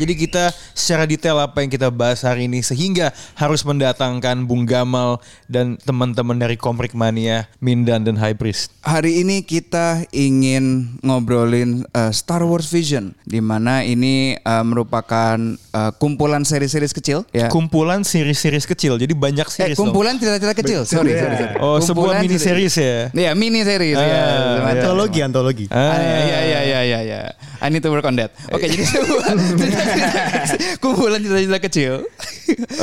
Jadi kita secara detail apa yang kita bahas hari ini sehingga harus mendatangkan Bung Gamal dan teman-teman dari Komrik Mania, Mindan dan High Priest. Hari ini kita ingin ngobrolin uh, Star Wars Vision, di mana ini uh, merupakan uh, kumpulan seri-series kecil. Ya. Kumpulan series-series kecil. Jadi banyak Eh, series. dong. kumpulan cerita-cerita kecil. Sorry, sorry, sorry. Oh, sebuah mini series ya. Iya, mini series Ah, ya. iya. Antologi, antologi. Ah, ya, ya, ya, ya, ya. I need to work on that. Oke, jadi sebuah kumpulan cerita-cerita kecil.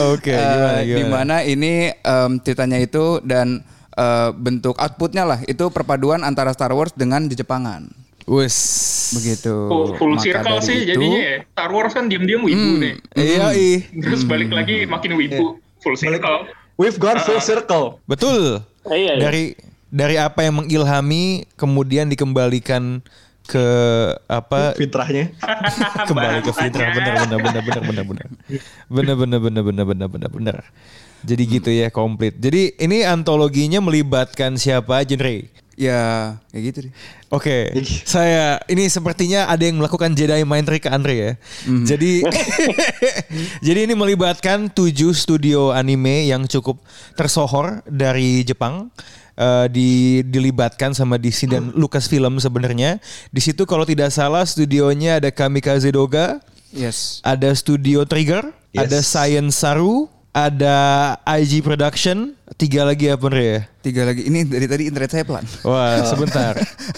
Oke, Eh, gimana, gimana? Di mana ini em, ceritanya itu dan eh, bentuk outputnya lah itu perpaduan antara Star Wars dengan di Jepangan. Wes. Begitu. Full, full Maka circle sih itu- jadinya ya. Star Wars kan diam-diam wibu Hmm, nih. Iya, ih. Terus balik lagi makin wibu. Full circle. We've gone full circle. Betul. Iya, iya. Dari dari apa yang mengilhami kemudian dikembalikan ke apa Fitrahnya. kembali ke fitrah benar benar benar benar benar benar benar benar benar benar benar benar benar jadi gitu ya komplit jadi ini antologinya melibatkan siapa Andre Ya, kayak gitu deh. Oke, saya ini sepertinya ada yang melakukan Jedi mind trick ke Andre ya. Jadi, jadi ini melibatkan tujuh studio anime yang cukup tersohor dari Jepang. Eh, di dilibatkan sama DC dan Lucasfilm sebenarnya. Di situ kalau tidak salah studionya ada Kamikaze Doga, Yes. ada Studio Trigger, Yes. ada Science Saru, ada IG Production, tiga lagi apa Andre ya? Tiga lagi. Ini dari tadi internet saya pelan. Wah, sebentar.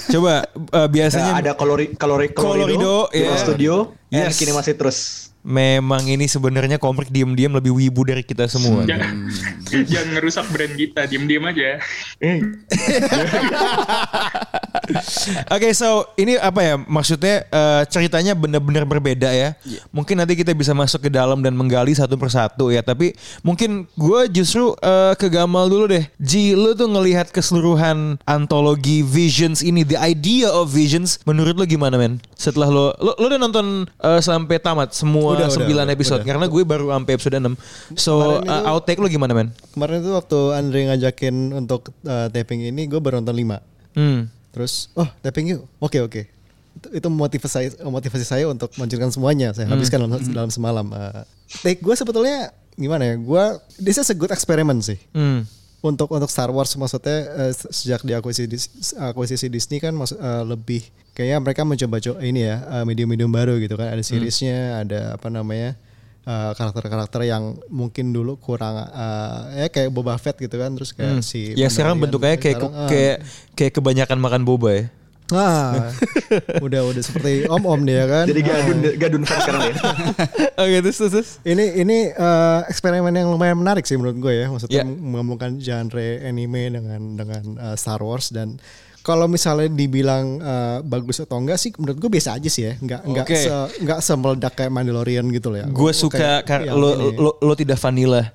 Coba eh, biasanya Nah, ada kolori kolori Colorido, Colorido, iya. Studio, Yes. kini masih terus. Memang ini sebenarnya komik diam-diam lebih wibu dari kita semua. Jangan, jangan ngerusak brand kita. Diam-diam aja. Oke, so ini apa ya? Maksudnya eh, ceritanya benar-benar berbeda ya. Mungkin nanti kita bisa masuk ke dalam dan menggali satu persatu ya. Tapi mungkin gue justru eh, ke Gamal dulu deh. Ji, lu tuh ngelihat keseluruhan antologi Visions ini, the idea of Visions, menurut lu gimana men? Setelah lo, lo, lo udah nonton eh, sampai tamat semua Udah, udah, 9 udah, episode? udah. Karena gue baru sampai episode 6. So, Kemarin eh, itu- outtake lu gimana men? Kemarin itu waktu Andre ngajakin untuk uh, taping ini, gue baru nonton 5. Hmm. Terus, oh taping yuk. Oke oke. Itu, itu motivasi saya, motivasi saya untuk melanjutkan semuanya. Saya habiskan dalam, dalam semalam. Uh, take gue sebetulnya gimana ya? Gue, this is a good experiment sih. Hmm. Untuk untuk Star Wars maksudnya se- sejak diakuisisi Dis- akuisisi Disney kan maksud eh, lebih kayaknya mereka mencoba co- ini ya medium-medium baru gitu kan ada seriesnya ada apa namanya eh, karakter-karakter yang mungkin dulu kurang eh, ya kayak Boba Fett gitu kan terus kayak si Ya sekarang bentuknya kayak Sekarang, ah, kayak kayak kebanyakan makan boba ya. ah udah udah seperti om-om dia kan Jadi Ah. gadun gadun fan sekarang ya. Oke terus terus. terus. ini ini eh, eksperimen yang lumayan menarik sih menurut gue ya maksudnya Ya. menggabungkan genre anime dengan dengan eh, Star Wars dan kalau misalnya dibilang eh, bagus atau enggak sih menurut gue biasa aja sih ya nggak nggak Oke. se, nggak semeledak kayak Mandalorian gitu loh ya Gue suka kayak lo, ini. lo lo tidak vanilla.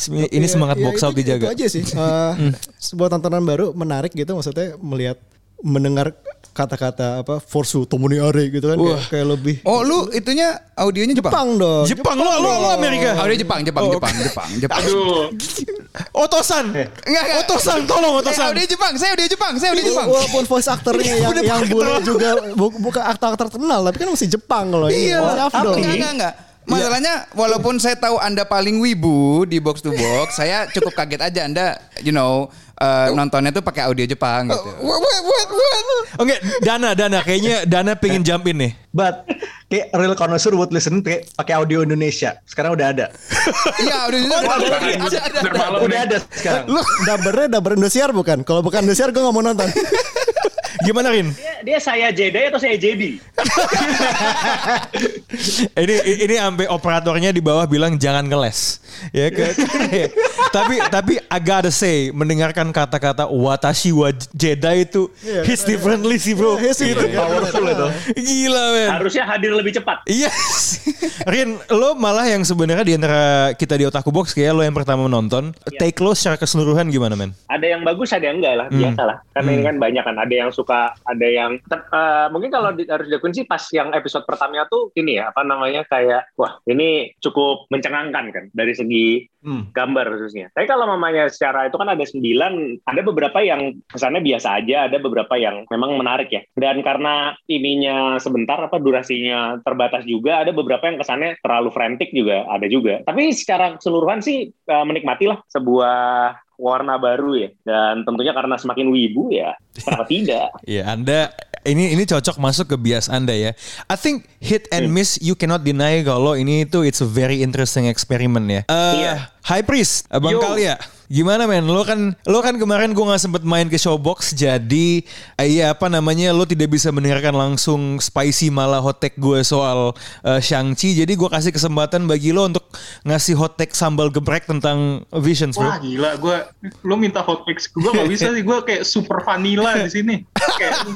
Ini Ya, semangat ya box out dijaga. Hmm. Itu aja sih. Eh, Sebuah tontonan baru menarik gitu maksudnya melihat mendengar kata-kata apa Forsu Tomoni Are gitu kan kayak, kayak lebih Oh, lu itunya audionya Jepang? Jepang dong. Jepang lo lo lo Amerika. Audio Jepang, Jepang, Oh, Jepang, Jepang, Jepang. Aduh. Otosan. Enggak, enggak. Otosan tolong Eh, otosan. audio Jepang, saya audio Jepang, saya audio Jepang. Walaupun voice aktornya yang yang bule juga bu- bukan aktor-aktor terkenal tapi kan masih Jepang loh. Iya, enggak, enggak, enggak. Masalahnya walaupun saya tahu Anda paling wibu di box to box, saya cukup kaget aja Anda, you know, eh, nontonnya tuh pakai audio Jepang gitu. What what what what? Oke, Dana Dana kayaknya Dana pengen jump in nih. But kayak real connoisseur would listen pakai pakai audio Indonesia. Sekarang udah ada. Iya. Bahan Ada, Udah ada sekarang. Lu dabernya daber Indosiar bukan? Kalau bukan Indosiar gue gak mau nonton. Gimana Rin? Dia, dia saya Jedi atau saya Jedi? Ini ini sampai operatornya di bawah bilang jangan ngeles. ya kan? tapi tapi I gotta say mendengarkan kata-kata watashi wa Jedi itu hits differently sih bro. Iya, hits Gitu. different. Powerful itu. Gila men. Harusnya hadir lebih cepat. Yes. Rin, lo malah yang sebenarnya di antara kita di Otaku Box kayak lo yang pertama menonton. Take lo secara keseluruhan gimana men? Ada yang bagus, ada yang enggak lah, Hmm. biasa lah. Karena ini kan banyak kan, ada yang suka, ada yang eh, mungkin kalau di, harus diakuin sih pas yang episode pertamanya tuh ini ya apa namanya kayak wah ini cukup mencengangkan kan dari segi Hmm. gambar khususnya. Tapi kalau mamanya secara itu kan ada sembilan, ada beberapa yang kesannya biasa aja, ada beberapa yang memang menarik ya. Dan karena ininya sebentar, apa durasinya terbatas juga, ada beberapa yang kesannya terlalu frantic juga, ada juga. Tapi secara keseluruhan sih eh, menikmati lah sebuah warna baru ya. Dan tentunya karena semakin wibu ya, kenapa tidak? Iya, Anda ini ini cocok masuk ke bias Anda ya. I think hit and miss you cannot deny kalau ini itu it's a very interesting experiment ya. Eh, Iya. High Priest, Bang Yo. Kalia. Gimana men? Lo kan lo kan kemarin gue nggak sempet main ke showbox jadi eh, iya apa namanya lo tidak bisa mendengarkan langsung spicy malah hot take gue soal eh, Shang-Chi jadi gue kasih kesempatan bagi lo untuk ngasih hot take sambal geprek tentang Visions bro. Wah gila, gue lo minta hot takes gue gak bisa sih, gue kayak super vanilla di sini. Kayak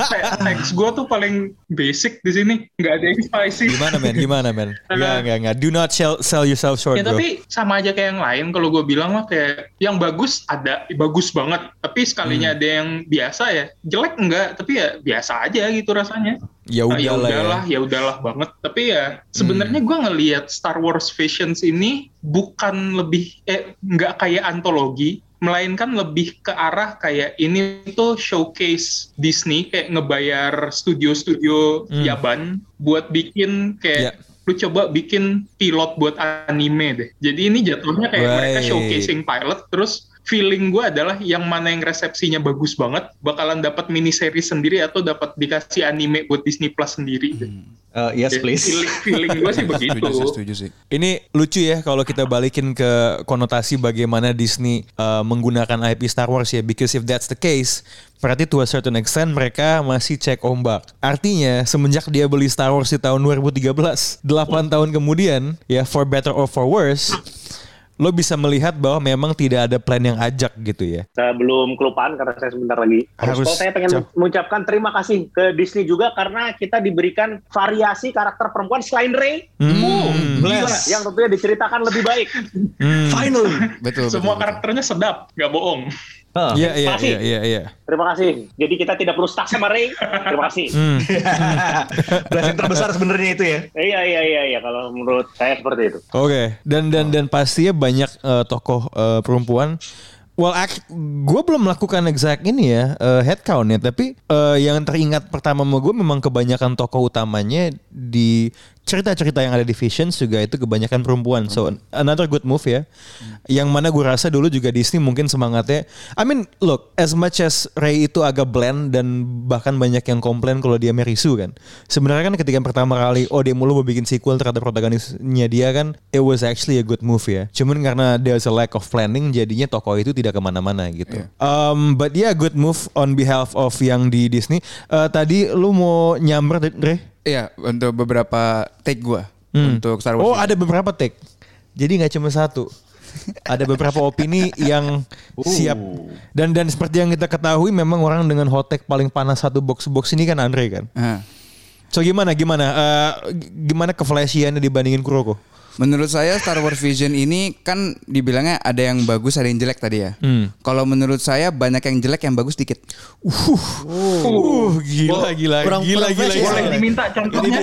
gue tuh paling basic di sini, nggak ada yang spicy. Gimana men? Gimana men? Enggak enggak enggak. Do not sell, sell yourself short Ya bro. tapi sama aja kayak yang lain kalau gue bilang mah kayak yang bagus ada bagus banget tapi sekalinya Hmm. ada yang biasa ya jelek enggak tapi ya biasa aja gitu rasanya Ya Ah, ya udahlah ya. udahlah ya udahlah banget tapi ya sebenarnya gue ngelihat Star Wars Visions ini bukan lebih eh nggak kayak antologi melainkan lebih ke arah kayak ini tuh showcase Disney kayak ngebayar studio-studio Hmm. Yaban buat bikin kayak Ya. Lu coba bikin pilot buat anime deh. Jadi ini jatuhnya kayak mereka Right. showcasing pilot terus feeling gue adalah yang mana yang resepsinya bagus banget bakalan dapat mini series sendiri atau dapat dikasih anime buat Disney Plus sendiri. deh. Uh, yes, Ya, please. Feeling, feeling gue sih begitu. Setuju sih, setuju sih. Ini lucu ya kalau kita balikin ke konotasi bagaimana Disney uh, menggunakan IP Star Wars ya. Because if that's the case, berarti to a certain extent mereka masih cek ombak. Artinya semenjak dia beli Star Wars di tahun 2013, 8 tahun kemudian ya for better or for worse, lo bisa melihat bahwa memang tidak ada plan yang ajak gitu ya. Sebelum kelupaan karena saya sebentar lagi. Harus saya pengen jauh. mengucapkan terima kasih ke Disney juga karena kita diberikan variasi karakter perempuan selain Rey. Hmm. Bless. Yang tentunya diceritakan lebih baik. Finally. Betul, Semua betul, betul. karakternya sedap, nggak bohong. Iya iya iya iya iya. Terima kasih. Jadi kita tidak perlu stuck sama Rey. Terima kasih. Hmm. Blessing terbesar sebenarnya itu ya. Iya iya iya iya kalau menurut saya seperti itu. Oke, dan dan dan pastinya banyak eh, tokoh eh, perempuan. Well, gue belum melakukan exact ini ya eh, head count ya, tapi eh, yang teringat pertama sama gue memang kebanyakan tokoh utamanya di cerita-cerita yang ada di Visions juga itu kebanyakan perempuan. So another good move ya. Yang mana gue rasa dulu juga Disney mungkin semangatnya. I mean, look, as much as Ray itu agak bland dan bahkan banyak yang komplain kalau dia Merisu kan. Sebenarnya kan ketika pertama kali oh dia mulu mau bikin sequel terhadap protagonisnya dia kan, it was actually a good move ya. Cuman karena there's a lack of planning jadinya tokoh itu tidak ke mana-mana gitu. Um, but yeah, good move on behalf of yang di Disney. Eh, tadi lu mau nyamber, Dre? Iya, untuk beberapa take gua Hmm. untuk Star Wars. Oh ada beberapa take. Jadi nggak cuma satu. ada beberapa opini yang siap dan dan seperti yang kita ketahui memang orang dengan hot take paling panas satu box box ini kan Andre kan. Ah. So gimana gimana Eh, g- gimana keflashiannya dibandingin Kuroko? Menurut saya Star Wars Vision ini kan dibilangnya ada yang bagus ada yang jelek tadi ya. Hmm. Kalau menurut saya banyak yang jelek yang bagus dikit. Uh gila gila Kurang- gila kurang gila. ya. gila. Boleh diminta contohnya.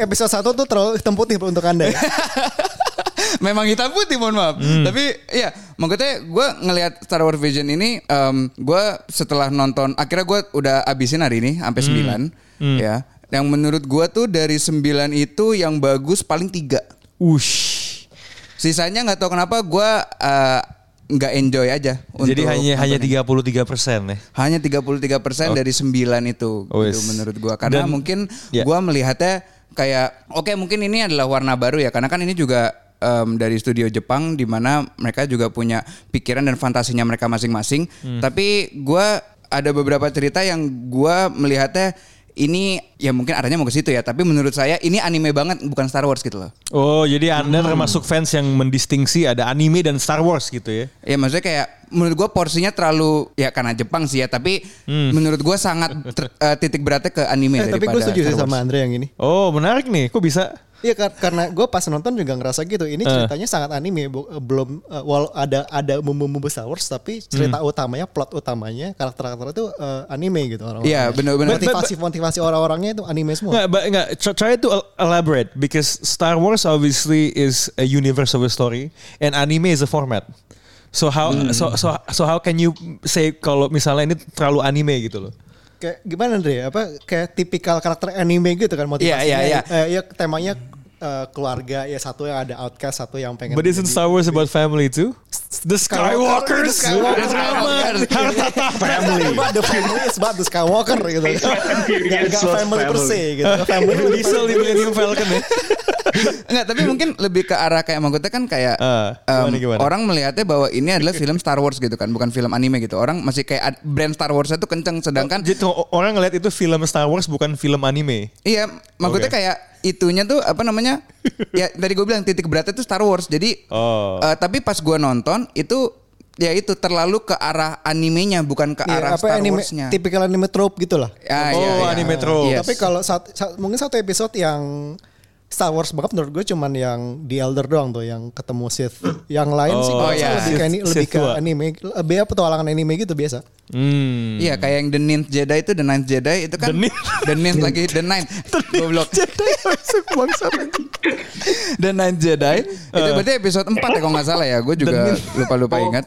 episode 1 tuh terlalu hitam putih untuk anda ya. Memang hitam putih mohon maaf. Tapi ya maksudnya gue ngelihat Star Wars Vision ini, gue setelah nonton akhirnya gue udah abisin hari ini sampai 9 ya. Yang menurut gue tuh dari 9 itu yang bagus paling tiga. Ush. Sisanya nggak tahu kenapa gue eh, nggak enjoy aja. Jadi untuk hanya hanya nonton ini. 33 persen ya. hanya 33% dari 9 itu Oh, gitu yes. menurut gua karena Dan- mungkin ya. gua melihatnya kayak oke mungkin ini adalah warna baru ya karena kan ini juga em, dari studio Jepang di mana mereka juga punya pikiran dan fantasinya mereka masing-masing Hmm. tapi gua ada beberapa cerita yang gua melihatnya ini ya mungkin arahnya mau ke situ ya, tapi menurut saya ini anime banget bukan Star Wars gitu loh. Oh, jadi Anda termasuk fans yang mendistingsi ada anime dan Star Wars gitu ya. Ya maksudnya kayak menurut gua porsinya terlalu ya karena Jepang sih ya, tapi menurut gua sangat ter- eh, titik beratnya ke anime Eh, tapi gue daripada setuju sih Star Wars. sama Andre yang ini. Oh, menarik nih. Kok bisa? Iya kar- karena gue pas nonton juga ngerasa gitu. Ini Eh. ceritanya sangat anime, eh, belum eh, walau ada ada bumbu-bumbu Star Wars, tapi cerita Hmm. utamanya, plot utamanya, karakter-karakter itu eh, anime gitu orang. Iya, benar-benar. Motivasi motivasi orang-orangnya itu anime semua. Nggak, but, nggak, try- to el- elaborate because Star Wars obviously is a universe of a story and anime is a format. So how so so so how can you say kalau misalnya ini terlalu anime gitu loh? Kayak gimana Andre? Apa kayak tipikal karakter anime gitu kan motivasinya? Iya, iya, Eh, ya temanya eh, keluarga ya satu yang ada outcast, satu yang pengen. But isn't Star Wars about family too? The Skywalkers. The Skywalkers. Skywalker. Family. The family, it's about the Skywalker gitu. Gak, family per se gitu. Family Diesel di Millennium Falcon ya. Enggak, tapi mungkin lebih ke arah kayak maksudnya kan kayak Ah, em, gimana, gimana? orang melihatnya bahwa ini adalah film Star Wars gitu kan, bukan film anime gitu. Orang masih kayak brand Star Wars itu kenceng sedangkan Jadi o- orang ngeliat itu film Star Wars bukan film anime. Iya, maksudnya Oke. kayak itunya tuh apa namanya? ya tadi gue bilang titik beratnya tuh Star Wars. Jadi Oh. eh, tapi pas gue nonton itu ya itu terlalu ke arah animenya bukan ke Iya, arah apa Star anime, Wars-nya. tipikal anime trope gitu lah. Ya, Oh, iya. anime trope. Yes. Tapi kalau sat- sat- mungkin satu episode yang Star Wars banget menurut gue cuman yang The Elder doang tuh yang ketemu Sith. Yang lain sih Oh, iya. lebih ke, ini- Sith- lebih Sith ke tua. anime, lebih apa petualangan anime gitu biasa. Hmm. Iya kayak yang The Ninth Jedi itu The Ninth Jedi itu kan The Ninth. The Ninth lagi The Ninth Goblok The Ninth Jedi Itu berarti episode 4 ya kalau nggak salah ya Gue juga lupa-lupa ingat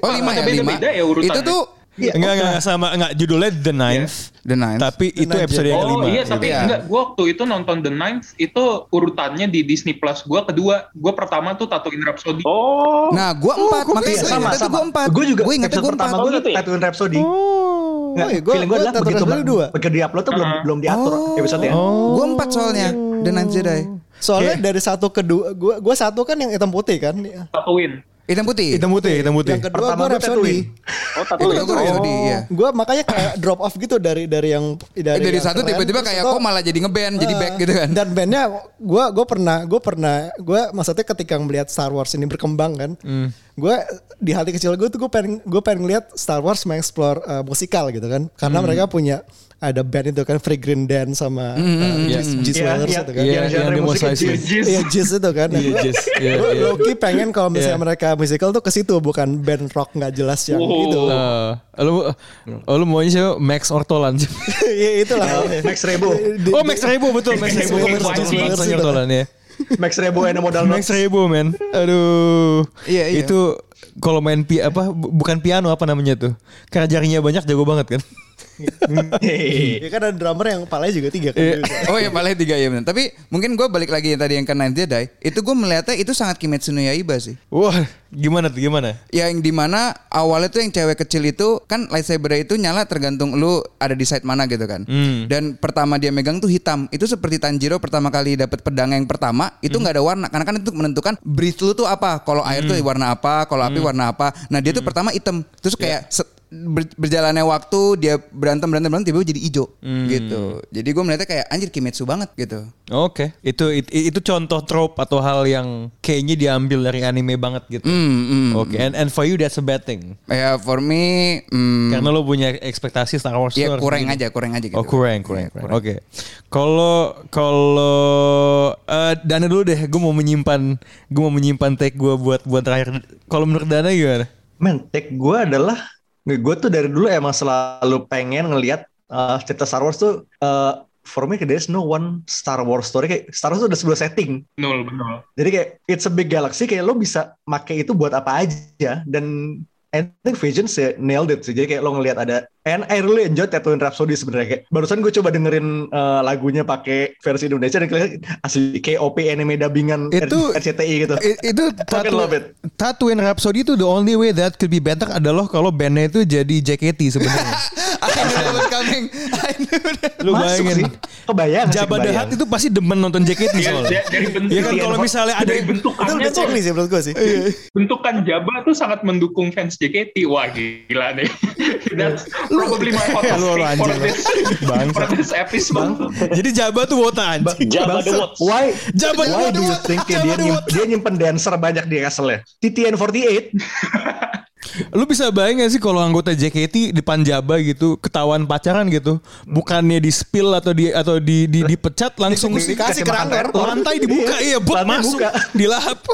Oh 5 ya 5 Beda-beda ya urutannya. Itu tuh enggak, enggak, enggak sama, enggak judulnya The Ninth. The Ninth Tapi itu Ninth episode yang Oh kelima. iya, tapi Iya. enggak. Gue waktu itu nonton The Ninth itu urutannya di Disney Plus. Gue kedua. Gue pertama tuh Tatooine Rhapsody. Oh, Nah gue 4 Makanya Iya, gue sama sama. gue 4 Gue juga Gue ingetnya episode gue pertama 4 Oh, gue gitu ya? Tatooine Rhapsody. Oh, Nggak, iya, gua- feeling gue gua adalah begitu dua. begitu di upload tuh belum belum diatur episode ya. Gue 4 soalnya The Ninth Jedi Soalnya dari satu ke dua, gue gue satu kan yang hitam putih kan. Tatooine. Hitam putih Hitam putih, hitam putih. Yang kedua Pertama gue Rhapsody. Tatooine. oh Itu Tatooine. gue Rhapsody iya Gue makanya kayak drop off gitu dari dari yang Eh, dari, Dari yang satu tiba-tiba kayak kok malah jadi ngeband Jadi Eh, back gitu kan Dan bandnya gue gue pernah gue pernah gue maksudnya ketika melihat Star Wars ini berkembang kan, Hmm. gue di hati kecil gue tuh gue pengen gue pengen lihat Star Wars mengeksplor eh, musikal gitu kan, karena Hmm. mereka punya ada band itu kan Fragrant Dance sama eh, Jizz Jizz Iya, Whalers iya. itu kan. Iya, Yang. Jizz. Iya Jizz itu kan. Iya, Jizz. Loki pengen kalau misalnya Iya. mereka musical tuh ke situ bukan band rock nggak jelas yang Oh. itu. Eh, lu, oh, lu maunya siapa? Max Ortolan. Iya itulah. Max Rebo. Oh, Max Rebo betul. Max Rebo. Max Ortolan, ya. Max Rebo the Modal Max. Rebo men. Aduh. Iya, iya. Itu kalau main pi apa bu- bukan piano apa namanya tuh. Karena jarinya banyak jago banget kan. Ya kan ada drummer yang palanya juga tiga kan. Iya. Oh ya paling tiga ya benar. Tapi mungkin gue balik lagi yang tadi yang ke Ninth Jedi. Itu gue melihatnya itu sangat Kimetsu no Yaiba sih. Wah, gimana tuh gimana? Yang di mana awalnya tuh yang cewek kecil itu kan lightsaber itu nyala tergantung lu ada di side mana gitu kan. Hmm. Dan pertama dia megang tuh hitam. Itu seperti Tanjiro pertama kali dapat pedang yang pertama itu nggak ada warna karena kan itu menentukan breath lu tuh apa. Kalau air tuh warna apa, kalau api warna apa. Nah dia tuh pertama hitam. Terus kayak se- ber- berjalannya waktu dia berantem berantem berantem tiba-tiba jadi hijau gitu. Jadi gue melihatnya kayak anjir Kimetsu banget gitu. Oke, itu, itu itu contoh trope atau hal yang kayaknya diambil dari anime banget gitu. Hmm, hmm. Oke, and and for you that's a bad thing. Ya for me hmm, Karena lo punya ekspektasi Star Wars ya tuh harus kurang aja, kurang aja gitu. Oh kurang, kurang, kurang. Oke. Kalau kalau eh, Dana dulu deh, gue mau menyimpan, gue mau menyimpan take gue buat buat terakhir. Kalau menurut Dana gimana? Men, take gue adalah gue tuh dari dulu emang selalu pengen ngelihat uh, cerita Star Wars tuh uh, for me there's no one Star Wars story kayak Star Wars tuh udah sebuah setting. Betul, betul. Jadi kayak it's a big galaxy kayak lo bisa make itu buat apa aja dan I think Vision sih nailed it sih. Jadi kayak lo ngelihat ada and I really enjoy Tatooine Rhapsody sebenarnya kayak barusan gue coba dengerin uh, lagunya pakai versi Indonesia dan kelihatan asli kayak OP anime dubbingan Itu- RCTI gitu. I- itu it. Tatooine Rhapsody itu the only way that could be better adalah kalau bandnya itu jadi JKT sebenarnya. I knew it was coming. I knew that. Lu Masuk bayangin. sih. Kebayang sih, Jabba the. Hutt itu pasti demen nonton JKT Ya, soalnya. da- dari bentuk Iya kan kalau misalnya ada dari Itu bentukannya udah ya menurut gue sih. bentukan Jabba tuh sangat mendukung fans JKT. Wah gila nih. That's probably my hot take for this Bangsa. for this episode. Jadi Jabba tuh wota anjing. Jabba the Watts. Why? Jabba the Why Hutt. do you think dia nyimpen dancer banyak di castle-nya? TTN48 Lu bisa bayangin gak sih kalau anggota JKT depan Jabba gitu ketahuan pacaran gitu, bukannya di spill atau di atau di, di dipecat langsung Dikasih Dikasih kerangka. telur. lantai dibuka iya, buat lantai masuk buka. dilahap.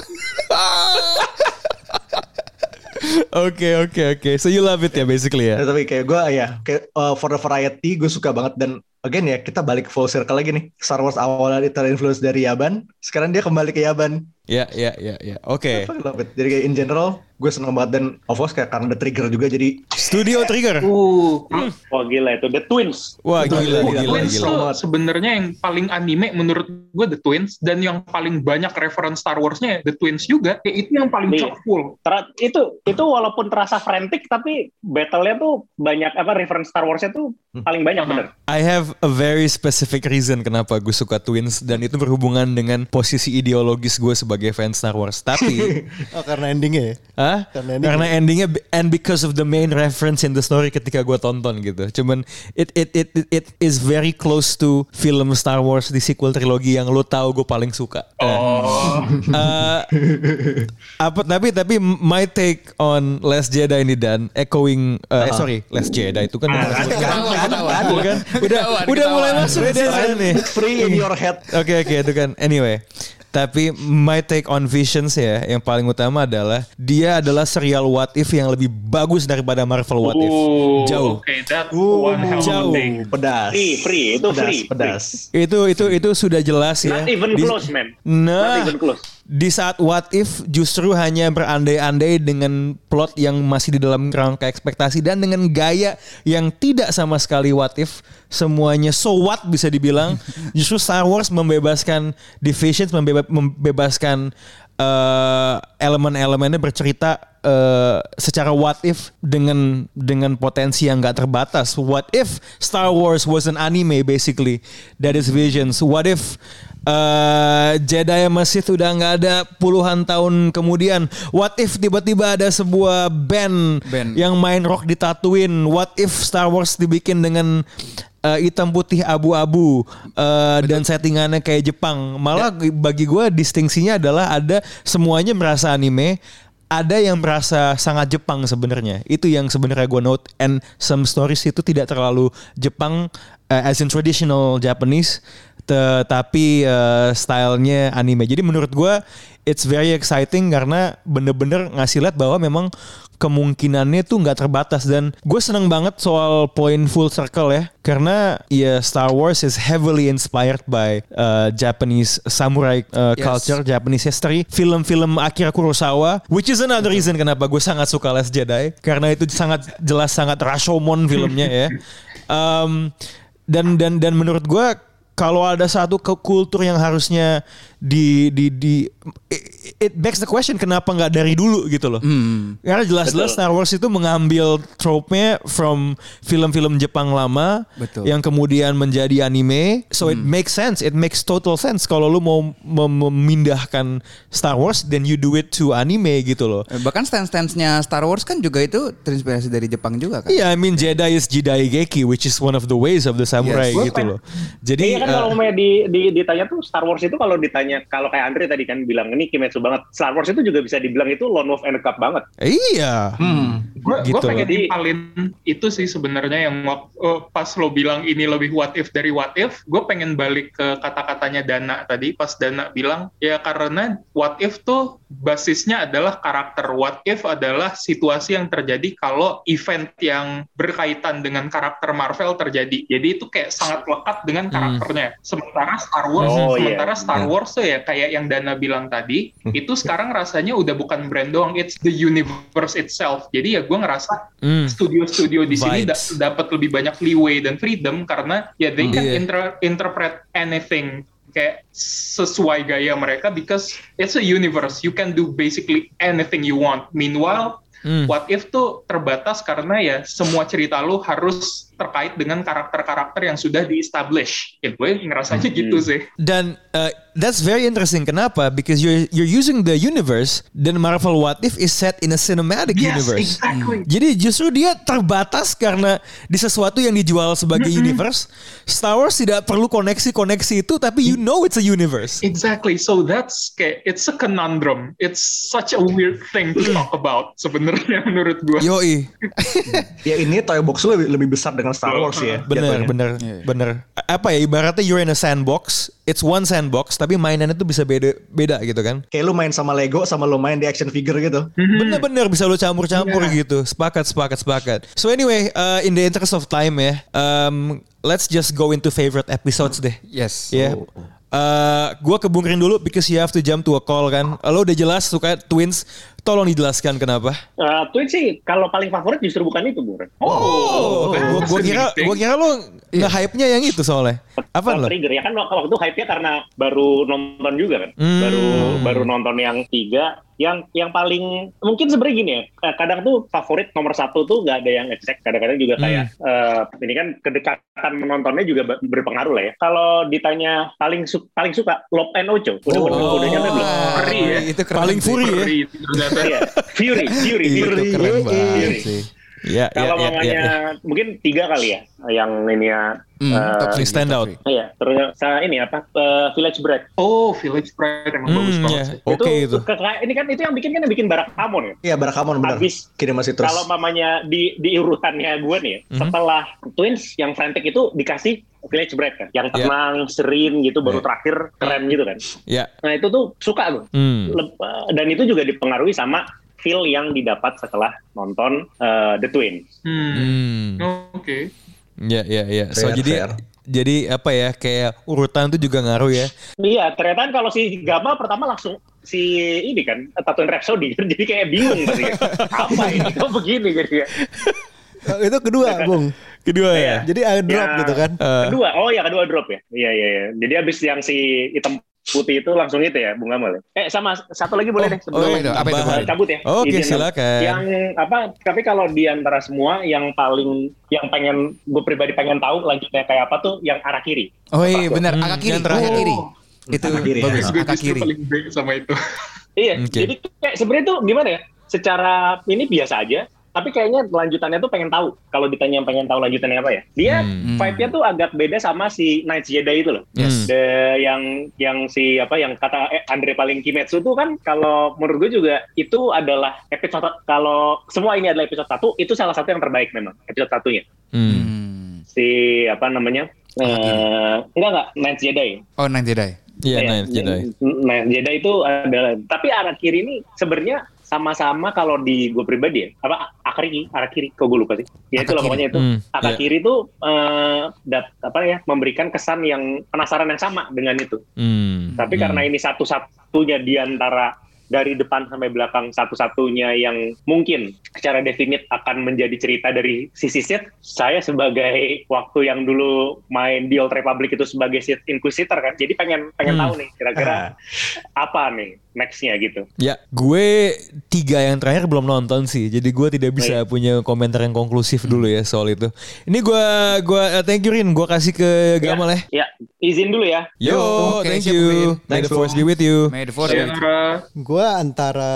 Oke oke oke. So you love it ya basically Ya, ya. tapi kayak gue ya kayak uh, for the variety gue suka banget dan again ya kita balik full circle lagi nih Star Wars awalnya terinfluence dari Yaban sekarang dia kembali ke Yaban Ya ya ya ya. Oke. I love it. jadi kayak in general gue seneng banget dan of course kayak karena ada trigger juga jadi Studio Trigger. Uh, Wah gila itu The Twins. Wah gila Betul, gila betul. Twins gila. tuh sebenarnya yang paling anime menurut gue The Twins dan yang paling banyak reference Star Wars-nya The Twins juga. Kayak itu yang paling chock full. Ter- itu itu walaupun terasa frantic tapi battle-nya tuh banyak apa reference Star Wars-nya tuh paling banyak bener. I have a very specific reason kenapa gue suka Twins dan itu berhubungan dengan posisi ideologis gue sebagai fans Star Wars. Tapi, Oh karena endingnya ya. Hah? Karena Karena, ending. endingnya and because of the main reference in the story ketika gue tonton gitu. Cuman it it it it, it is very close to film Star Wars di sequel trilogi yang lo tahu gue paling suka. Oh, Eh, apa tapi tapi my take on Last Jedi ini dan echoing eh, eh, sorry Last Jedi itu kan Ketahuan, ketahuan. bukan udah udah mulai masuk dia nih. free in your head Oke oke itu kan. Anyway, tapi my take on Visions ya, yang paling utama adalah dia adalah serial What If yang lebih bagus daripada Marvel What If. Oh, Jauh. Oke, that's Uh, one hell of a jauh. take. pedas Free, free, itu pedas free, pedas Itu itu itu sudah jelas ya. Not even Di- close man. Nah, Not even close. Di saat What If justru hanya berandai-andai dengan plot yang masih di dalam rangka ekspektasi dan dengan gaya yang tidak sama sekali What If semuanya so what bisa dibilang justru Star Wars membebaskan Divisions membeba- membebaskan eh, elemen-elemennya bercerita eh, secara what if dengan dengan potensi yang gak terbatas. What if Star Wars was an anime basically? That is Visions. What if eh, Jedi masih udah nggak ada puluhan tahun kemudian? What if tiba-tiba ada sebuah band, Band. yang main rock di Tatooine? What if Star Wars dibikin dengan eh, hitam putih abu-abu eh, dan settingannya kayak Jepang? Malah bagi gue distingsinya adalah ada semuanya merasa anime, ada yang merasa sangat Jepang sebenarnya. Itu yang sebenarnya gue note. And some stories itu tidak terlalu Jepang uh, as in traditional Japanese, tetapi uh, stylenya anime. Jadi menurut gue it's very exciting karena bener-bener ngasih lihat bahwa memang kemungkinannya tuh nggak terbatas dan gue seneng banget soal point full circle ya karena ya Star Wars is heavily inspired by uh, Japanese samurai uh, Yes. culture Japanese history, film-film Akira Kurosawa, which is another reason kenapa gue sangat suka Last Jedi karena itu sangat jelas sangat Rashomon filmnya ya. Um, dan dan dan menurut gue kalau ada satu kultur yang harusnya di di di it, it begs the question kenapa nggak dari dulu gitu loh. Karena jelas-jelas. Star Wars itu mengambil trope-nya from film-film Jepang lama Betul. yang kemudian menjadi anime. So it makes sense. It makes total sense kalau lu mau mem- memindahkan Star Wars then you do it to anime gitu loh. Eh, Bahkan stance-stance-nya Star Wars kan juga itu terinspirasi dari Jepang juga kan. Iya, I mean Jedi is Jidaigeki which is one of the ways of the samurai Yes. gitu loh. Jadi Iya kan uh, kalau mau di, di, ditanya tuh Star Wars itu kalau ditanya kalau kayak Andre tadi kan bilang ini Kimetsu banget. Star Wars itu juga bisa dibilang itu Lone Wolf and banget. iya. Hmm. Gue Gitu. pengen Jadi- nimpalin itu sih sebenarnya yang eh, pas lo bilang ini lebih what if dari what if, gue pengen balik ke kata-katanya Dana tadi pas Dana bilang ya karena what if tuh basisnya adalah karakter what if adalah situasi yang terjadi kalau event yang berkaitan dengan karakter Marvel terjadi. Jadi itu kayak sangat lekat dengan karakternya. Sementara Star Wars, Oh, iya. sementara Star Iya. Wars tuh ya kayak yang Dana bilang tadi, itu sekarang rasanya udah bukan brand doang, it's the universe itself. Jadi ya gue ngerasa Hmm. studio-studio di sini da- dapat lebih banyak leeway dan freedom karena ya they can Iya. inter- interpret anything kayak sesuai gaya mereka because it's a universe you can do basically anything you want meanwhile Hmm. what if tuh terbatas karena ya semua cerita lu harus terkait dengan karakter-karakter yang sudah di-establish. Ya, gue ngerasanya gitu sih. Dan uh, that's very interesting. Kenapa? Because you're you're using the universe dan Marvel What If is set in a cinematic Yes, universe. exactly. Jadi justru dia terbatas karena di sesuatu yang dijual sebagai universe. Star Wars tidak perlu koneksi-koneksi itu, tapi you know it's a universe. Exactly. So that's kayak it's a conundrum. It's such a weird thing to talk about sebenarnya menurut gue. Yoi, Ya ini toy box lu lebih, lebih besar dengan Star Wars ya. bener, jatuhnya. bener, bener. Apa ya ibaratnya you're in a sandbox, it's one sandbox, tapi mainannya tuh bisa beda, beda gitu kan? Kayak lu main sama Lego sama lu main di action figure gitu. Bener-bener bisa lo campur-campur gitu. Sepakat, sepakat, sepakat. So anyway, uh, in the interest of time ya, um, let's just go into favorite episodes deh. Yes. Ya. Uh, gua ke Bung Rin dulu because you have to jump to a call kan. Lo udah jelas suka twins. Tolong dijelaskan kenapa. Eh, Twins sih kalau paling favorit justru bukan itu, Bung. Ren. Oh, Gua, gua kira gua kira lo nge-hype-nya yang itu soalnya. Apa lo? Trigger ya kan waktu itu hype-nya karena baru nonton juga kan. Hmm. Baru baru nonton yang tiga. Yang yang paling mungkin sebenarnya gini ya. eh, Kadang tuh favorit nomor satu tuh nggak ada yang ngecek. Kadang-kadang juga kayak eh, ini kan kedekatan menontonnya juga ber- berpengaruh lah ya. Kalau ditanya paling su- paling suka Lop and Ocho, udah udah, udah nyampe belum? Ngeri ya. Itu keren Paling sih. fury ya. Iya. Fury, Fury, Itu Fury. keren banget Fury. sih. Ya, ya, Kalau ya, mamanya ya, ya. mungkin tiga kali ya yang ini ya. Hmm, eh, top three, stand out. Iya, terus saya ini apa? eh, Village Break. Oh, Village Pride emang bagus Hmm, banget ya. sih. Oke itu. ke- kayak- ini kan itu yang bikin kan yang bikin Barak Hamon ya. Iya Barakamon benar. Habis Kini masih terus. kalau mamanya di di urutannya gue nih, ya, Mhm. setelah Twins yang frantic itu dikasih Village Break kan, yang Iya. tenang, serene gitu, baru Iya. terakhir keren gitu kan. Ya. Nah itu tuh suka gue. Hmm. Lep- dan itu juga dipengaruhi sama feel yang didapat setelah nonton eh, The Twins. Hmm. Hmm. Oke. Ya, ya, ya. So Fair, jadi fair. jadi apa ya kayak urutan tuh juga ngaruh ya. Iya, ternyata kan kalau si Gama pertama langsung si ini kan Tatooine Rhapsody jadi kayak bingung pasti kan. apa ini kok begini jadi ya. Eh, itu kedua, Bung. Kedua ya. Jadi ada drop Ya. gitu kan. Eh, Kedua, oh ya kedua drop ya. Iya iya iya. Jadi abis yang si hitam putih itu langsung itu ya Bung Gamal. ya? Eh sama satu lagi boleh Oh, deh sebelum oh, itu? Apa itu, cabut ya. Oke, dong. silakan. Yang apa? Tapi kalau di antara semua yang paling yang pengen gue pribadi pengen tahu lanjutnya kayak apa tuh yang arah kiri. Oh iya benar, Hmm, agak kiri, yang terakhir. agak kiri. Oh. Itu kiri, ya. bagus, agak justru kiri. paling break sama itu. Iya, Oke. jadi kayak sebenarnya tuh gimana ya? Secara ini biasa aja, tapi kayaknya lanjutannya tuh pengen tahu. Kalau ditanya pengen tahu lanjutannya apa ya? Dia Hmm. vibe-nya tuh agak beda sama si Knights Jedi itu loh. Yes. The, yang yang si apa yang kata eh, Andre paling Kimetsu tuh kan kalau menurut gue juga itu adalah episode kalau semua ini adalah episode satu itu salah satu yang terbaik memang episode satunya Hmm. Hmm. si apa namanya eh enggak enggak Knights Jedi Oh, Nine Jedi. Iya, Iya, Ninth Jedi. Nah, Jedi itu adalah tapi arah kiri ini sebenarnya sama-sama kalau di gue pribadi ya apa arah kiri arah kiri kok gue lupa sih ya itu lah pokoknya itu Hmm, arah iya. kiri itu eh, dat- apa ya memberikan kesan yang penasaran yang sama dengan itu Hmm. tapi Hmm. karena ini satu-satunya di antara dari depan sampai belakang satu-satunya yang mungkin secara definit akan menjadi cerita dari sisi Sith, saya sebagai waktu yang dulu main di Old Republic itu sebagai Sith Inquisitor kan, jadi pengen pengen Hmm. tahu nih kira-kira apa nih nextnya gitu. Ya, gue tiga yang terakhir belum nonton sih, jadi gue tidak bisa punya komentar yang konklusif dulu ya soal itu. Ini gue gua eh, thank you Rin, gue kasih ke Gamal ya. Ya, izin dulu ya. Yo, Oke, thank siap, you. Rin. May the force be with you. May the force be with you. Sayonara. Gue antara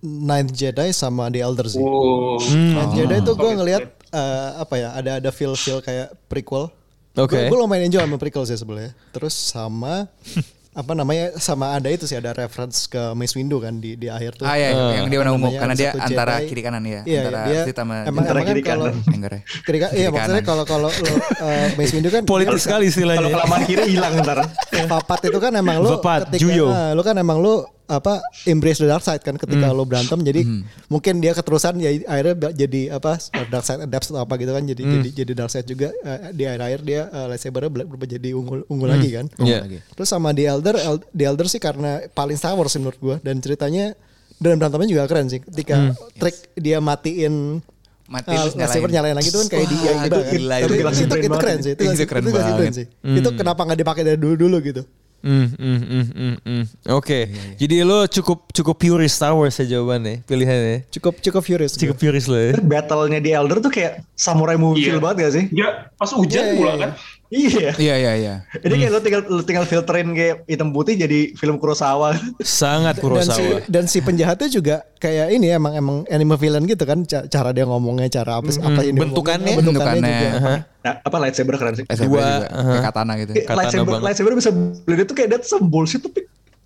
Ninth Jedi sama The Elder sih. Oh. Hmm. Ninth Jedi itu gue Solid, ngelihat eh, apa ya ada ada feel feel kayak prequel. Oke. Gue lumayan enjoy sama prequel sih sebenarnya. Terus sama apa namanya sama ada itu sih ada reference ke Mace Windu kan di di akhir tuh. Ah ya, Eh. yang dia warna ungu karena dia antara Jedi. kiri kanan ya, Iya, antara dia sama emang, Antara kan kiri kalau kanan. Enggak ya. kiri kan iya Kiri maksudnya kanan. kalau kalau lo uh, Mace Windu kan Politis sekali Kalau istilahnya. kelamaan kiri hilang ntar. papat itu kan emang lo ketika Juyo. nah, lo kan emang lo apa embrace the dark side kan ketika Hmm. lo berantem jadi mungkin dia keterusan ya akhirnya jadi apa dark side adapts atau apa gitu kan jadi Hmm. jadi jadi dark side juga eh, di akhir-akhir dia uh, lightsaber berubah jadi unggul unggul lagi kan Iya. lagi. terus sama The Elder El- The Elder sih karena paling Star Wars sih menurut gua dan ceritanya dan berantemnya juga keren sih ketika Hmm. trik dia matiin Mati Uh, terus nyalain lagi tuh kan kayak di Wah, Yaiba kan. gila, itu itu, itu, keren banget. sih. Itu, Itu keren itu banget. sih. Itu kenapa nggak dipakai dari dulu-dulu gitu. Hmm, hmm, hmm, hmm, hmm. Oke, Iya, jadi lo cukup cukup purist Star Wars ya jawabannya, pilihannya. Cukup cukup furious. Cukup purist lo ya. Terus battle-nya di Elder tuh kayak samurai movie Iya. feel banget gak sih? Ya pas hujan Iya, pula iya, kan. Iya. Iya iya iya. Ini kayak lo tinggal lo tinggal filterin kayak hitam putih jadi film Kurosawa. Sangat dan si Kurosawa. dan si penjahatnya juga kayak ini emang emang anime villain gitu kan ca- cara dia ngomongnya cara apa apa yang dia Bentukannya. ngomongnya, bentukannya Bentukannya. juga. Nah, apa lightsaber keren sih. SMP Dua, juga. aha. Kayak katana gitu. Kayak Katana lightsaber, banget. lightsaber bisa beli itu kayak that's some bullshit tapi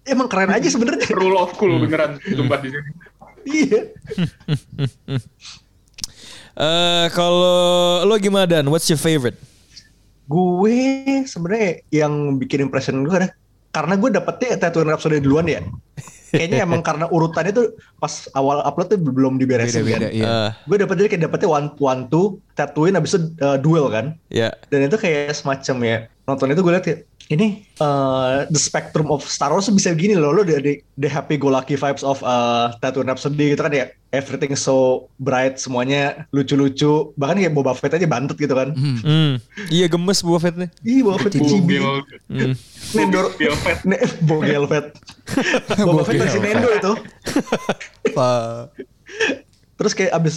emang keren aja sebenarnya. Rule of Hmm. cool beneran tempat di sini. iya. Eh kalau lo gimana Dan? What's your favorite? Gue sebenarnya yang bikin impression gue ada karena gue dapetnya Tatooine Rhapsody duluan ya. Kayaknya emang karena urutannya tuh pas awal upload tuh belum diberesin Beda-beda kan. iya. Eh, Gue dapetnya kayak dapetnya one one two Tatooine abis itu uh, duel kan. ya. Dan itu kayak semacam ya nonton itu gue liat kayak ini uh, the spectrum of Star Wars bisa begini loh lo dari the happy go lucky vibes of uh, Tatooine Rhapsody gitu kan ya everything so bright semuanya lucu-lucu bahkan kayak Boba Fett aja bantet gitu kan Hmm. Iya gemes Boba Fett nih. ih Boba Fett cibi. Hmm. Nendor Bogel Fett. Bogel Fett Boba Fett versi Nendo itu terus kayak abis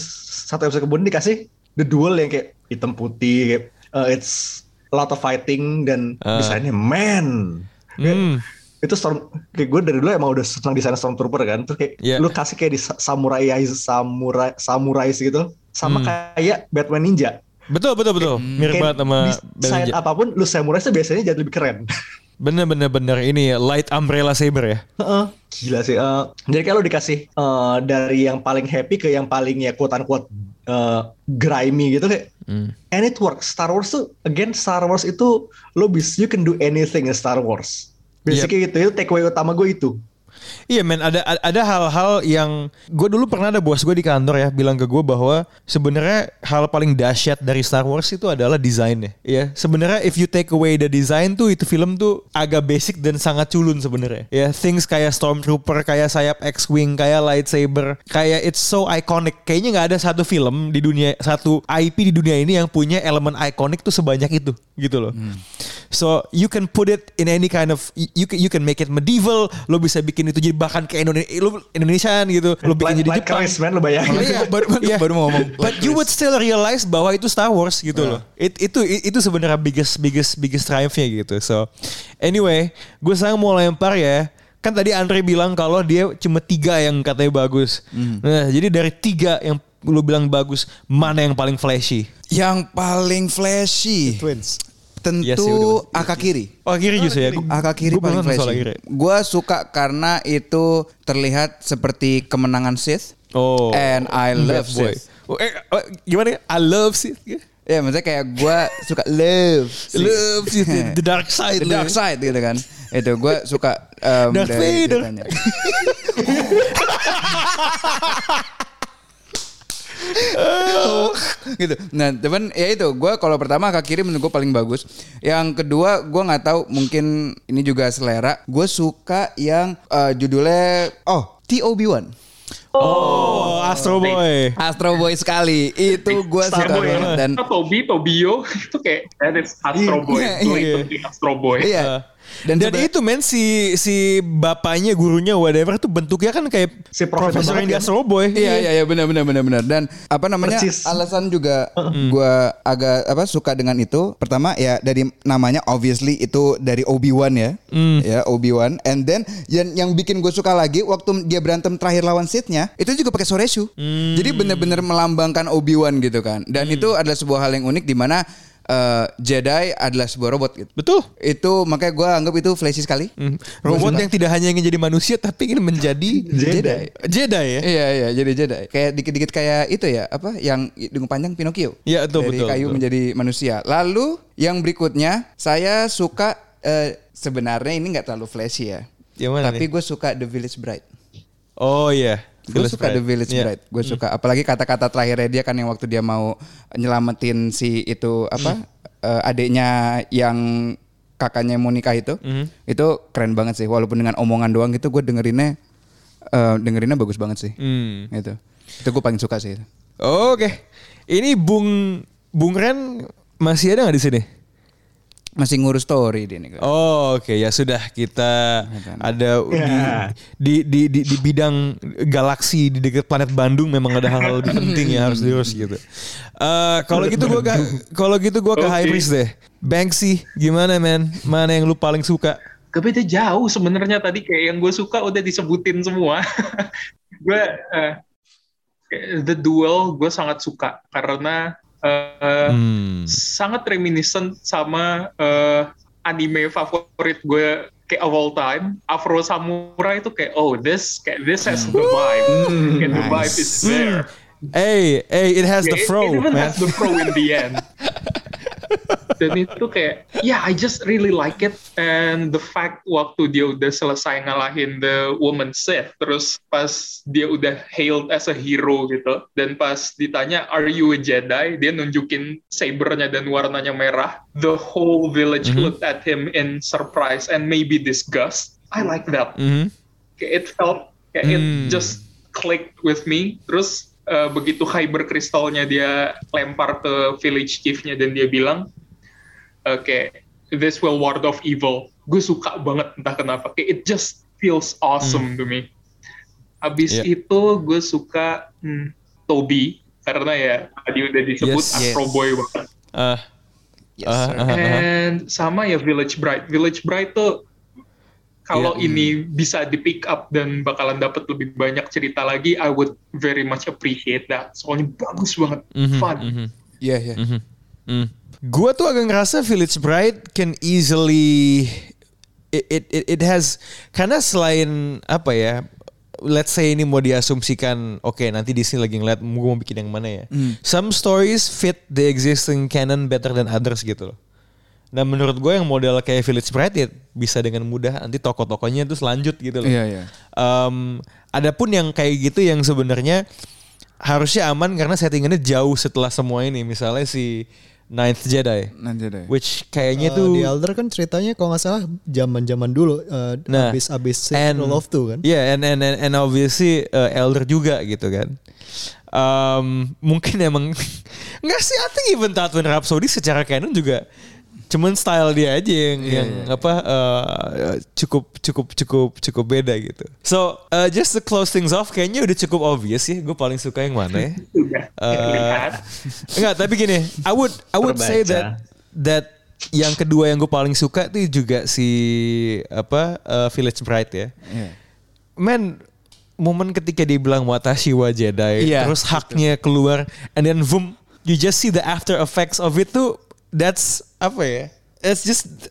satu episode kemudian dikasih the duel yang kayak hitam putih kayak uh, it's a lot of fighting dan Ah. desainnya man Kayak, Hmm. itu storm kayak gue dari dulu emang udah senang desain stormtrooper kan terus kayak Iya. lu kasih kayak di sa- samurai samurai samurai gitu sama Hmm. kayak Batman Ninja Betul betul betul. Mirip Kayak banget sama desain Ninja. apa pun lu samurai tuh biasanya jadi lebih keren Bener bener bener ini ya light umbrella saber ya. Heeh, Gila sih. eh. jadi kalau dikasih eh, dari yang paling happy ke yang paling ya quote unquote eh, grimy gitu kayak Hmm. and it works. Star Wars tuh again Star Wars itu lo bisa you can do anything in Star Wars. Basically gitu itu takeaway utama gue itu. Iya men ada ada hal-hal yang gue dulu pernah ada bos gue di kantor ya bilang ke gue bahwa sebenarnya hal paling dahsyat dari Star Wars itu adalah desainnya. Ya sebenarnya if you take away the design tuh itu film tuh agak basic dan sangat culun sebenarnya. Ya things kayak stormtrooper, kayak sayap X-wing, kayak lightsaber, kayak it's so iconic. Kayaknya nggak ada satu film di dunia satu IP di dunia ini yang punya elemen iconic tuh sebanyak itu gitu loh. So you can put it in any kind of you can, you can make it medieval, lo bisa bikin itu jadi bahkan ke Indonesia, lo Indonesian gitu, lo bikin Light- jadi light Jepang. Chris, man, lo bayangin. Oh, iya, baru, Baru- baru mau ngomong. But you would still realize bahwa itu Star Wars gitu loh. It, itu itu sebenarnya biggest biggest biggest triumph-nya gitu. So anyway, gue sekarang mau lempar ya. Kan tadi Andre bilang kalau dia cuma tiga yang katanya bagus. Nah, jadi dari tiga yang lu bilang bagus, mana yang paling flashy? Yang paling flashy Twins. Tentu Iya sih, udah- Aka kiri. Oh kiri justru ya. Gua- Aka kiri gua paling flashy. Gue suka karena itu terlihat seperti kemenangan Sith. Oh. And I love boy. Sith. Oh, eh, oh, gimana ya? I love Sith. Ya maksudnya kayak gue suka love Sith. Love Sith. The dark side. The dark side gitu kan. Itu gue suka um, Darth Vader. gitu. Nah, teman ya itu gue kalau pertama kaki kiri menurut gue paling bagus. Yang kedua gue nggak tahu mungkin ini juga selera. Gue suka yang eh, judulnya oh T Obi-Wan. Oh, Astro Boy. Astro Boy sekali. Itu gue suka banget dan Tobi, Tobio itu kayak that is Astro Boy. Iya, Itu iya. itu Astro Boy. iya. Dan, sebe- itu men si si bapaknya gurunya whatever tuh bentuknya kan kayak Si profesor yang di banget Astro Boy. Iya iya iya benar benar benar benar. Dan apa namanya Persis. alasan juga gua agak apa suka dengan itu. Pertama ya dari namanya obviously itu dari Obi Wan ya ya Obi Wan and then yang yang bikin gue suka lagi waktu dia berantem terakhir lawan Sith-nya itu juga pakai Soreshu. Jadi benar-benar melambangkan Obi Wan gitu kan. Dan itu adalah sebuah hal yang unik di mana eh, Jedi adalah sebuah robot gitu Betul. itu makanya gua anggap itu flashy sekali Hmm. Robot yang tidak hanya ingin jadi manusia tapi ingin menjadi Jedi. Jedi ya. Iya iya jadi Jedi. Kayak dikit-dikit kayak itu ya apa yang hidung panjang Pinocchio. Iya, betul, Dari betul, kayu betul. menjadi manusia. Lalu yang berikutnya saya suka eh, sebenarnya ini nggak terlalu flashy ya. Yang mana Tapi gue suka The Village Bride. Oh iya. Gue suka Bride. The Village Iya. Bride. Gue suka apalagi kata-kata terakhirnya dia kan yang waktu dia mau nyelamatin si itu apa eh, adiknya yang kakaknya mau nikah itu. Mhm. Itu keren banget sih walaupun dengan omongan doang gitu gue dengerinnya eh, dengerinnya bagus banget sih. Hmm. Itu. Itu gue paling suka sih. Oke. Ini Bung Bung Ren masih ada nggak di sini? Masih ngurus story dia nih. Oh oke ya sudah kita ada di, di di di bidang galaksi di dekat planet Bandung memang ada hal-hal lebih penting yang harus diurus gitu. Eh kalau gitu gua ke kalau gitu gua ke Oke. High Priest deh. Banksy gimana men? Mana yang lu paling suka? Kebeda jauh sebenarnya tadi kayak yang gue suka udah disebutin semua. gue eh, The Duel gue sangat suka karena eh, Hmm. sangat reminiscent sama eh, anime favorit gue kayak of all time. Afro Samurai itu kayak oh this kayak this has the vibe. Kayak the vibe is there. Hey, hey, it has the Yeah, it- fro, it, even man. has the pro in the end dan itu kayak yeah I just really like it. And the fact waktu dia udah selesai ngalahin the woman Sith terus pas dia udah hailed as a hero gitu dan pas ditanya are you a Jedi? Dia nunjukin sabernya dan warnanya merah. The whole village looked at him in surprise and maybe disgust. I like that. Mhm. kayak it felt kayak Hmm. it just clicked with me. Terus eh, begitu kyber kristalnya dia lempar ke village chiefnya dan dia bilang oke this will ward off evil gue suka banget entah kenapa kayak it just feels awesome to me abis Hmm. Yeah. itu gue suka hmm, Toby karena ya tadi udah disebut Yes. Astro Yes. Boy banget Ah, Yes, ah, ah, ah. And sama ya Village Bride. Village Bride tuh kalau Iya. ini bisa di pick up dan bakalan dapat lebih banyak cerita lagi, I would very much appreciate that. Soalnya bagus banget, Mhm, fun. mhm. Iya, iya. Mhm. Hmm. Gua tuh agak ngerasa Village Bride can easily it it it, it has karena selain apa ya let's say ini mau diasumsikan oke nanti Disney lagi ngeliat gue mau bikin yang mana ya some stories fit the existing canon better than others gitu loh Nah menurut gue yang model kayak Village Bride ya bisa dengan mudah nanti tokoh-tokohnya itu selanjut gitu loh. Iya, iya. Em, adapun yang kayak gitu yang sebenarnya harusnya aman karena settingannya jauh setelah semua ini. Misalnya si Ninth Jedi, Nanti deh. which kayaknya Eh, tuh di Elder kan ceritanya kalau nggak salah zaman-zaman dulu uh, Nah, abis abis and- of Two kan. Yeah, and and and, and obviously uh, elder juga gitu kan. Um, mungkin emang nggak sih, I think even Tatooine Rhapsody secara canon juga cuman style dia aja yang Iya, yang apa uh, cukup cukup cukup cukup beda gitu. So uh, just to close things off, kayaknya udah cukup obvious sih. Gue paling suka yang mana ya? Eh, lihat. Enggak, tapi gini, I would I would say Terbaca. that that yang kedua yang gue paling suka tuh juga si apa uh, Village Bride ya. Iya. Man, momen ketika dia bilang Watashi wa Jedi, Iya, terus haknya keluar, and then boom, you just see the after effects of it tuh, that's apa ya? It's just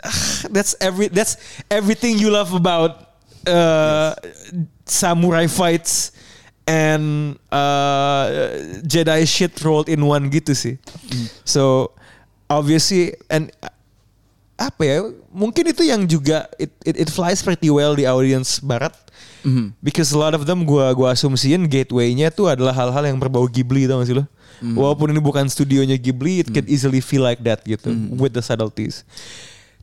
that's every that's everything you love about uh, samurai fights and uh, Jedi shit rolled in one gitu sih. So obviously and apa ya mungkin itu yang juga it, it, it flies pretty well di audience barat because a lot of them gua gua asumsiin gateway-nya tuh adalah hal-hal yang berbau Ghibli tau gak sih lo walaupun ini bukan studionya Ghibli it can easily feel like that gitu with the subtleties.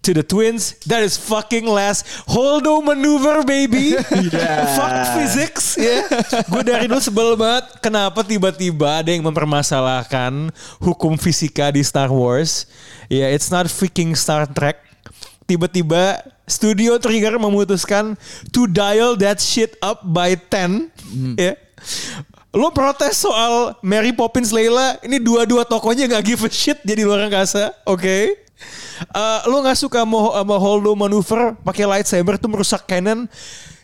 To the twins that is fucking last. Holdo maneuver baby. Fuck physics ya gue dari dulu sebel banget kenapa tiba-tiba ada yang mempermasalahkan hukum fisika di Star Wars? Ya it's not freaking Star Trek. Tiba-tiba studio trigger memutuskan to dial that shit up by 10 ya lo protes soal Mary Poppins Layla ini dua-dua tokonya nggak give a shit jadi luar angkasa oke Eh, lo nggak suka mau sama Holdo maneuver pakai lightsaber tuh merusak canon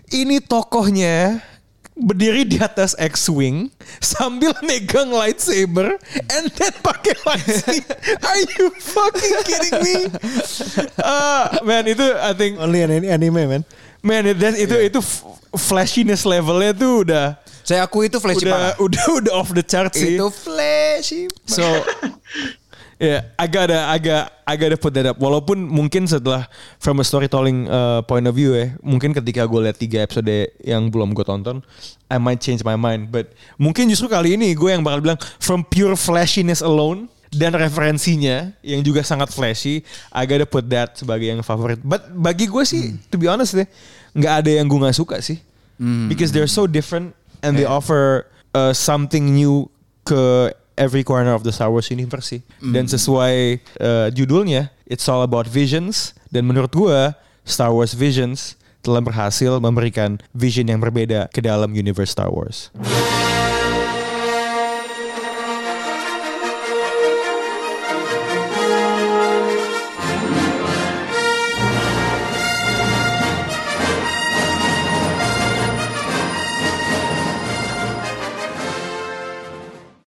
ini tokohnya berdiri di atas X-wing sambil megang lightsaber and then pakai lightsaber. Are you fucking kidding me? Ah, man itu I think Only an anime man. man that- itu itu f- flashiness levelnya tuh udah Saya aku itu flashy udah parah. udah udah off the chart sih. Itu flashy. So yeah, I gotta, I got, I gotta put that up. Walaupun mungkin setelah from a storytelling uh, point of view ya, mungkin ketika gue lihat tiga episode yang belum gue tonton, I might change my mind. But mungkin justru kali ini gue yang bakal bilang from pure flashiness alone dan referensinya yang juga sangat flashy, I gotta put that sebagai yang favorit. But bagi gue sih, to be honest deh, nggak ada yang gue nggak suka sih, because they're so different and they offer uh, something new ke every corner of the Star Wars universe sih. Dan sesuai uh, judulnya, it's all about visions. Dan menurut gua, Star Wars Visions telah berhasil memberikan vision yang berbeda ke dalam universe Star Wars.